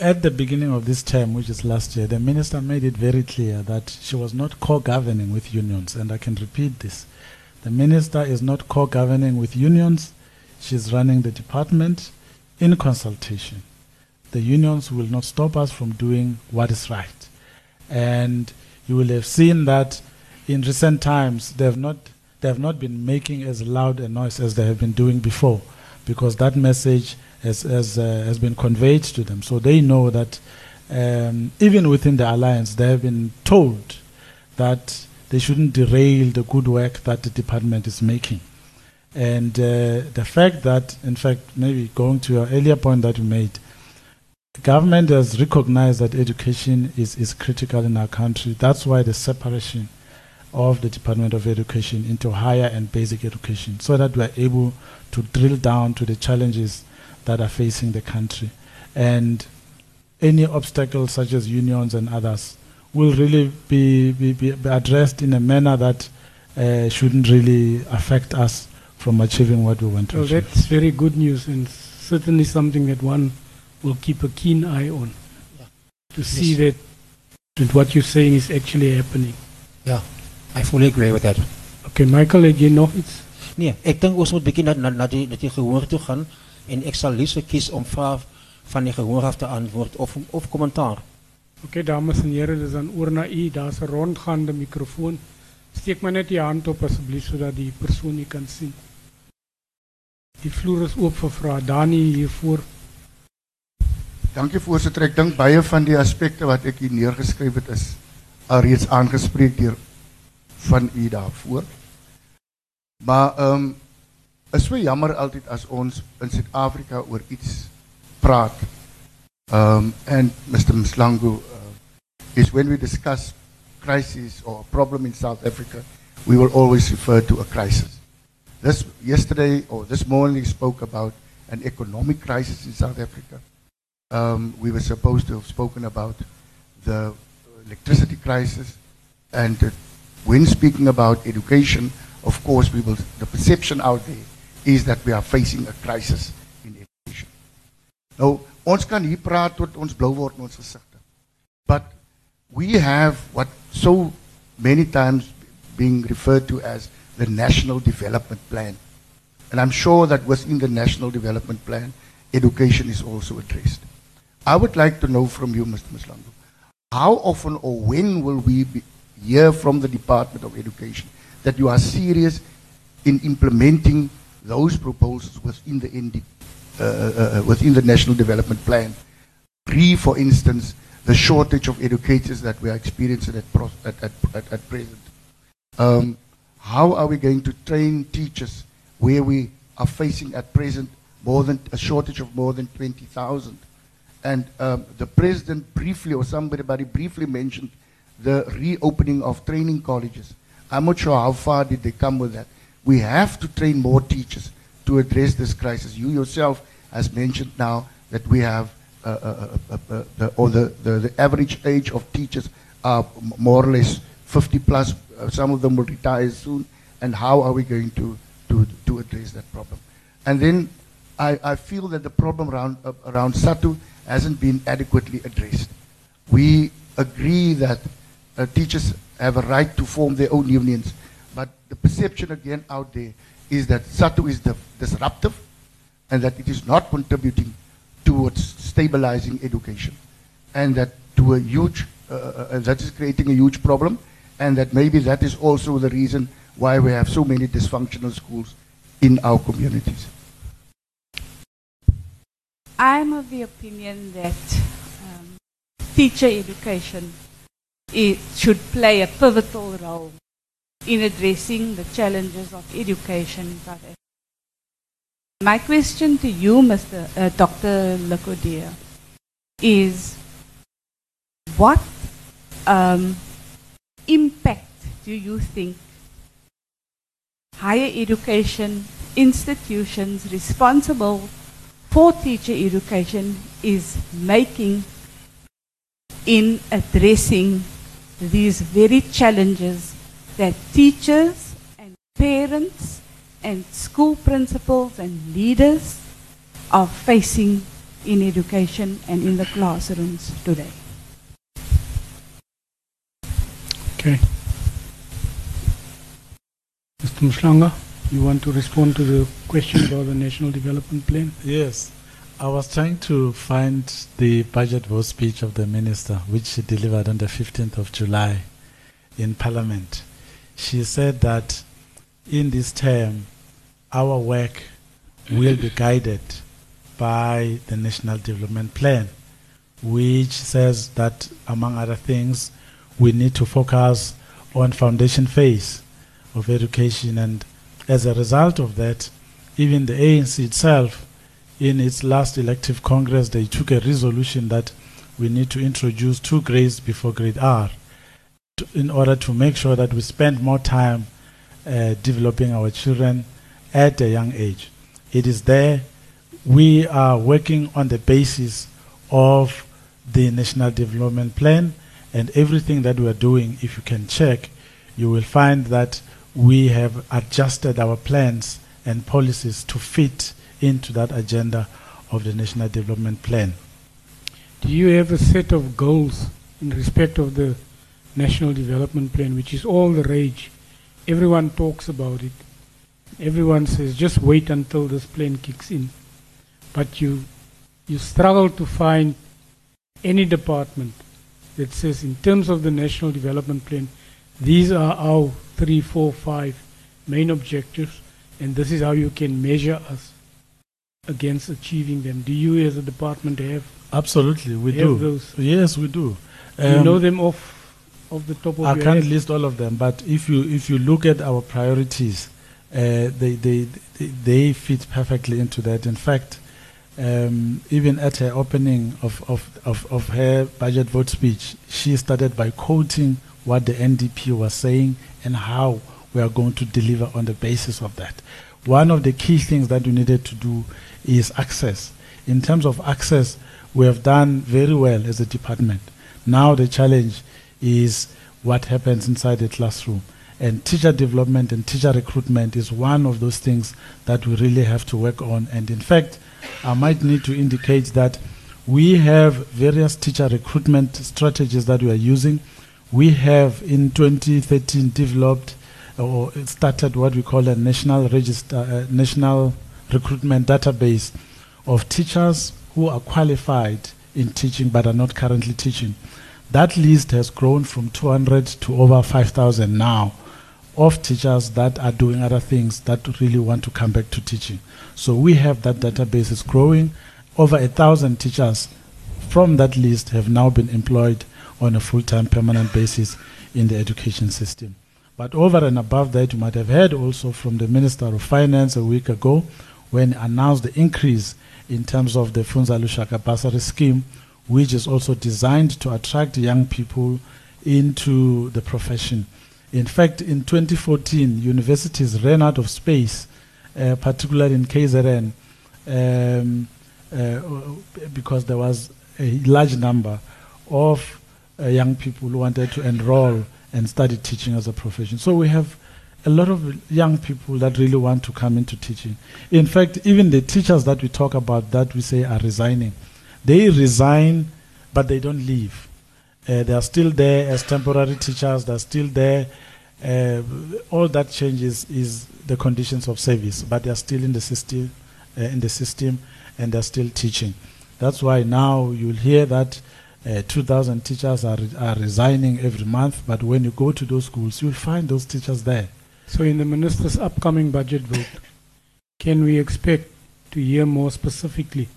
at the beginning of this term, which is last year, the minister made it very clear that she was not co-governing with unions, and I can repeat this. The minister is not co-governing with unions. She's running the department in consultation. The unions will not stop us from doing what is right. And you will have seen that in recent times they have not they have not been making as loud a noise as they have been doing before, because that message has has, uh, has been conveyed to them. So they know that um, even within the alliance, they have been told that they shouldn't derail the good work that the department is making. And uh, the fact that, in fact, maybe going to your earlier point that you made, the government has recognized that education is, is critical in our country. That's why the separation of the Department of Education into higher and basic education, so that we are able to drill down to the challenges that are facing the country. And any obstacles such as unions and others will really be, be, be be addressed in a manner that uh, shouldn't really affect us from achieving what we want to Well, achieve. that's very good news and certainly something that one will keep a keen eye on Yeah. to see that, that what you're saying is actually happening. I fully agree with that. Okay, Michael, het jy nog iets? Nee, ek dink ons moet bietjie na na, na die na die gehoor toe gaan en ek sal liefs kies om vrae van die gehoor af te antwoord of of kommentaar. Okay, dames en here, dis dan oor na u. Daar's 'n rondgaande mikrofoon. Steek maar net die hand op asseblief sodat die persoon u kan sien. Die vloer is oop vir vrae. Dani hier voor. Dankie voorsitter. Ek dink baie van die aspekte wat ek hier neergeskryf het is alreeds aangespreek deur van u daarvoor. Maar ehm um, is so jammer altyd as ons in Suid-Afrika oor iets praat. Um and Mr. Mhlanga uh, is when we discuss crisis or a problem in South Africa, we will always refer to a crisis. This yesterday or this morning we spoke about an economic crisis in South Africa. Um, we were supposed to have spoken about the electricity crisis, and uh, when speaking about education, of course, we will. The perception out there is that we are facing a crisis in education. Nou, ons kan hier praat tot ons blou word in ons gesigte. But we have what so many times being referred to as the National Development Plan. And I'm sure that within the National Development Plan, education is also addressed. I would like to know from you, Mr. Mhlanga, how often or when will we be, hear from the Department of Education that you are serious in implementing those proposals within the ND, uh, uh, uh, within the National Development Plan? Re, for instance, the shortage of educators that we are experiencing at, at, at, at present. Um, how are we going to train teachers where we are facing at present more than a shortage of more than 20,000? And um, the president briefly, or somebody briefly mentioned the reopening of training colleges. I'm not sure how far did they come with that. We have to train more teachers to address this crisis. You yourself has mentioned now that we have, uh, uh, uh, uh the, or the, the, the, average age of teachers are more or less 50 plus. Uh, some of them will retire soon. And how are we going to, to, to address that problem? And then I, I feel that the problem around, uh, around SADTU hasn't been adequately addressed. We agree that uh, teachers have a right to form their own unions, but the perception again out there is that SADTU is the disruptive and that it is not contributing towards stabilizing education and that to a huge, uh, uh, uh that is creating a huge problem and that maybe that is also the reason why we have so many dysfunctional schools in our communities. I'm of the opinion that um, teacher education it should play a pivotal role in addressing the challenges of education in South Africa. My question to you, Mr. Uh, Dr. le Cordeur, is what um, impact do you think higher education institutions responsible for teacher education is making in addressing these very challenges that teachers and parents and school principals and leaders are facing in education and in the classrooms today. Okay. Mr. Mhlanga, you want to respond to the question about the National Development Plan? Yes. I was trying to find the budget vote speech of the minister, which she delivered on the 15th of July in Parliament. She said that in this term, our work will be guided by the National Development Plan, which says that, among other things, we need to focus on foundation phase of education. And as a result of that, even the ANC itself in its last elective congress, they took a resolution that we need to introduce two grades before grade R to, in order to make sure that we spend more time uh, developing our children at a young age. It is there. We are working on the basis of the National Development Plan and everything that we are doing, if you can check, you will find that we have adjusted our plans and policies to fit into that agenda of the National Development Plan. Do you have a set of goals in respect of the National Development Plan, which is all the rage? Everyone talks about it. Everyone says, just wait until this plan kicks in. But you, you struggle to find any department that says, in terms of the National Development Plan, these are our three, four, five main objectives, and this is how you can measure us against achieving them? Do you, as a department, have absolutely we have do? Those? Yes, we do. Um, you know them off off the top of I can't head? list all of them, but if you if you look at our priorities, uh, they, they they they fit perfectly into that. In fact. Um, even at her opening of, of, of, of her budget vote speech, she started by quoting what the NDP was saying and how we are going to deliver on the basis of that. One of the key things that we needed to do is access. In terms of access, we have done very well as a department. Now the challenge is what happens inside the classroom. And teacher development and teacher recruitment is one of those things that we really have to work on. And in fact, I might need to indicate that we have various teacher recruitment strategies that we are using. We have in 2013 developed or started what we call a national register, uh, national recruitment database of teachers who are qualified in teaching but are not currently teaching. That list has grown from 200 to over 5,000 now of teachers that are doing other things that really want to come back to teaching. So we have that database is growing. Over a thousand teachers from that list have now been employed on a full-time permanent basis in the education system. But over and above that, you might have heard also from the Minister of Finance a week ago when he announced the increase in terms of the Funza Lushaka Bursary scheme, which is also designed to attract young people into the profession. In fact, in 2014, universities ran out of space, uh, particularly in KZN, um, uh, because there was a large number of uh, young people who wanted to enroll and study teaching as a profession. So we have a lot of young people that really want to come into teaching. In fact, even the teachers that we talk about that we say are resigning, they resign, but they don't leave. Uh, they are still there as temporary teachers. They're still there. Uh, all that changes is the conditions of service, but they are still in the system, uh, in the system, and they're still teaching. That's why now you'll hear that uh, 2,000 teachers are, are resigning every month, but when you go to those schools, you'll find those teachers there. So in the minister's upcoming budget vote, can we expect to hear more specifically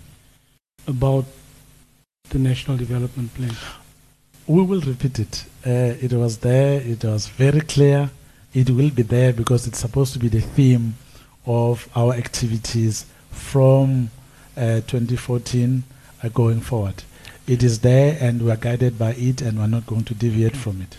about the national development plan? We will repeat it. Uh, it was there, it was very clear. It will be there because it's supposed to be the theme of our activities from uh, 2014 uh, going forward. It is there and we are guided by it and we're not going to deviate from it.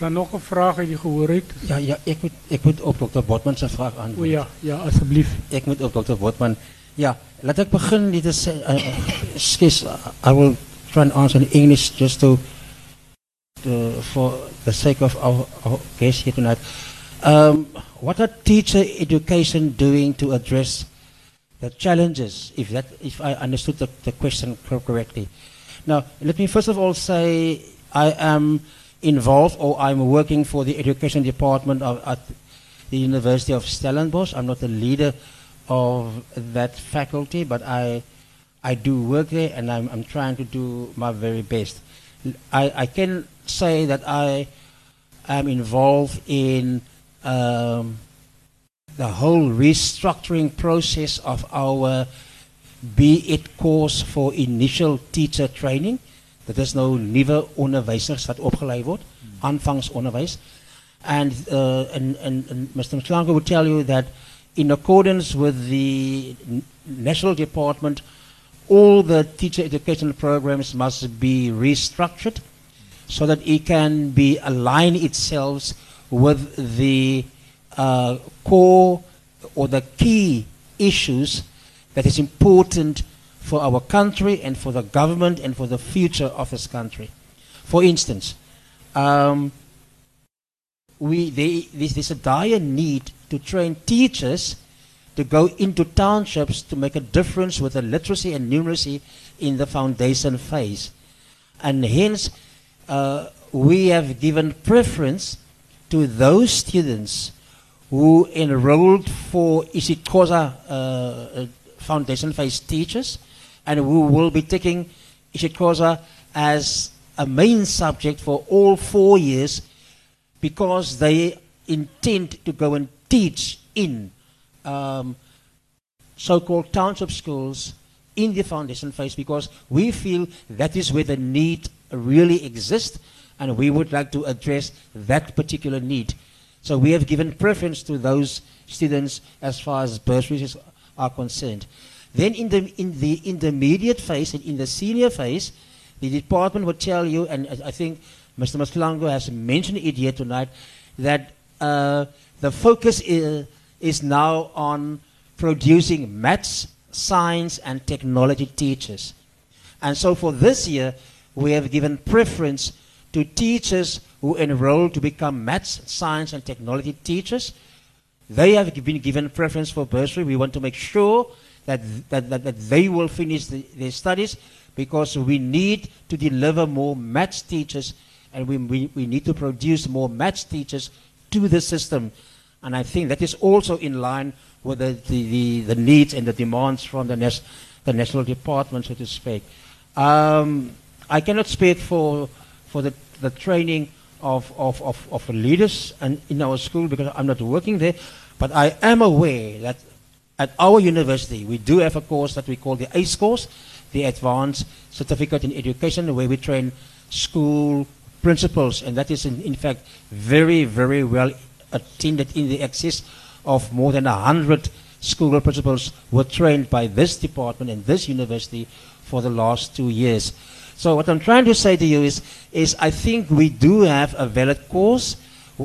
Dan nog 'n vraag uit die gehoor het. Ja, ja, ek moet ek moet op Dr. Botman se vraag O antwoord. ja, ja asseblief. Ek moet op Dr. Botman. Ja, laat ek begin dit is uh, skes I will try and answer in English just to to for the sake of our, our guests here tonight. Um, what are teacher education doing to address the challenges, if that, if I understood the, the question correctly. Now, let me first of all say I am involved or I'm working for the education department of, at the University of Stellenbosch. I'm not the leader of that faculty, but I, I do work there and I'm, I'm trying to do my very best. I, I can say that I am involved in um, the whole restructuring process of our be it course for initial teacher training. Dit is nou nuwe onderwysers wat opgelei word, aanvangsonderwys. And, uh, and, and, and Mr. Mhlanga will tell you that in accordance with the National Department, all the teacher education programs must be restructured so that it can be align itself with the uh, core or the key issues that is important for our country and for the government and for the future of this country. For instance, um, we, they, there's, a dire need to train teachers to go into townships to make a difference with the literacy and numeracy in the foundation phase. And hence, uh, we have given preference to those students who enrolled for isiXhosa uh, uh, foundation phase teachers and who will be taking isiXhosa as a main subject for all four years because they intend to go and teach in um, so-called township schools in the foundation phase because we feel that is where the need really exists and we would like to address that particular need. So we have given preference to those students as far as bursaries are concerned. Then in the, in the intermediate phase and in the senior phase, the department will tell you, and I think Mr. Mhlanga has mentioned it here tonight, that uh, the focus is, is now on producing maths, science, and technology teachers. And so for this year, we have given preference to teachers who enroll to become maths, science, and technology teachers. They have been given preference for bursary. We want to make sure that, that, that, that they will finish the, their studies because we need to deliver more maths teachers and we, we, we need to produce more maths teachers to the system. And I think that is also in line with the, the, the, the needs and the demands from the, nas- the national department, so to speak. Um, I cannot speak for, for the, the training of, of, of, of leaders and in our school because I'm not working there, but I am aware that at our university we do have a course that we call the ACE course, the Advanced Certificate in Education, where we train school principals, and that is in, in fact very, very well attended in the excess of more than a hundred school principals were trained by this department and this university for the last two years. So what I'm trying to say to you is, is I think we do have a valid course.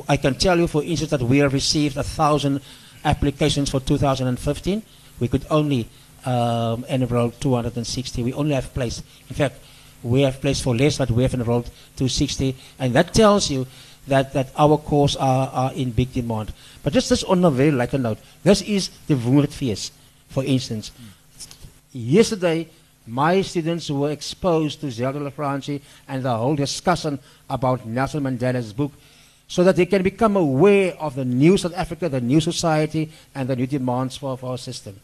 I can tell you, for instance, that we have received a thousand applications for 2015. We could only um, enroll 260. We only have place. In fact, we have place for less, but we have enrolled 260. And that tells you that, that our courses are, are in big demand. But just this on a very lighter note, this is the Woordfees, for instance. Yesterday, my students were exposed to Zelda la Grange and the whole discussion about Nelson Mandela's book so that they can become aware of the new South Africa, the new society, and the new demands for, for our system.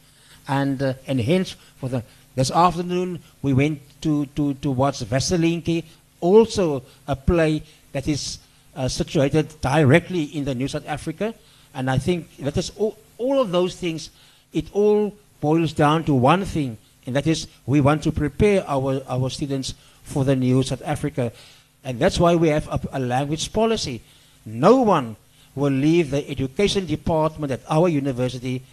And, uh, and hence, for the, this afternoon, we went to, to, to watch Vaselinki, also a play that is uh, situated directly in the New South Africa. And I think that is all, all of those things, it all boils down to one thing, and that is we want to prepare our, our students for the New South Africa. And that's why we have a, a language policy. No one will leave the education department at our university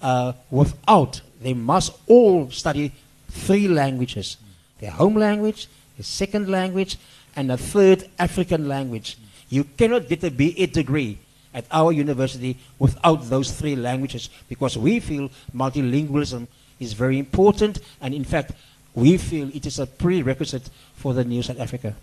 uh, without, they must all study three languages their home language, their second language, and a third African language. You cannot get a BA degree at our university without those three languages because we feel multilingualism is very important and in fact we feel it is a prerequisite for the new South Africa.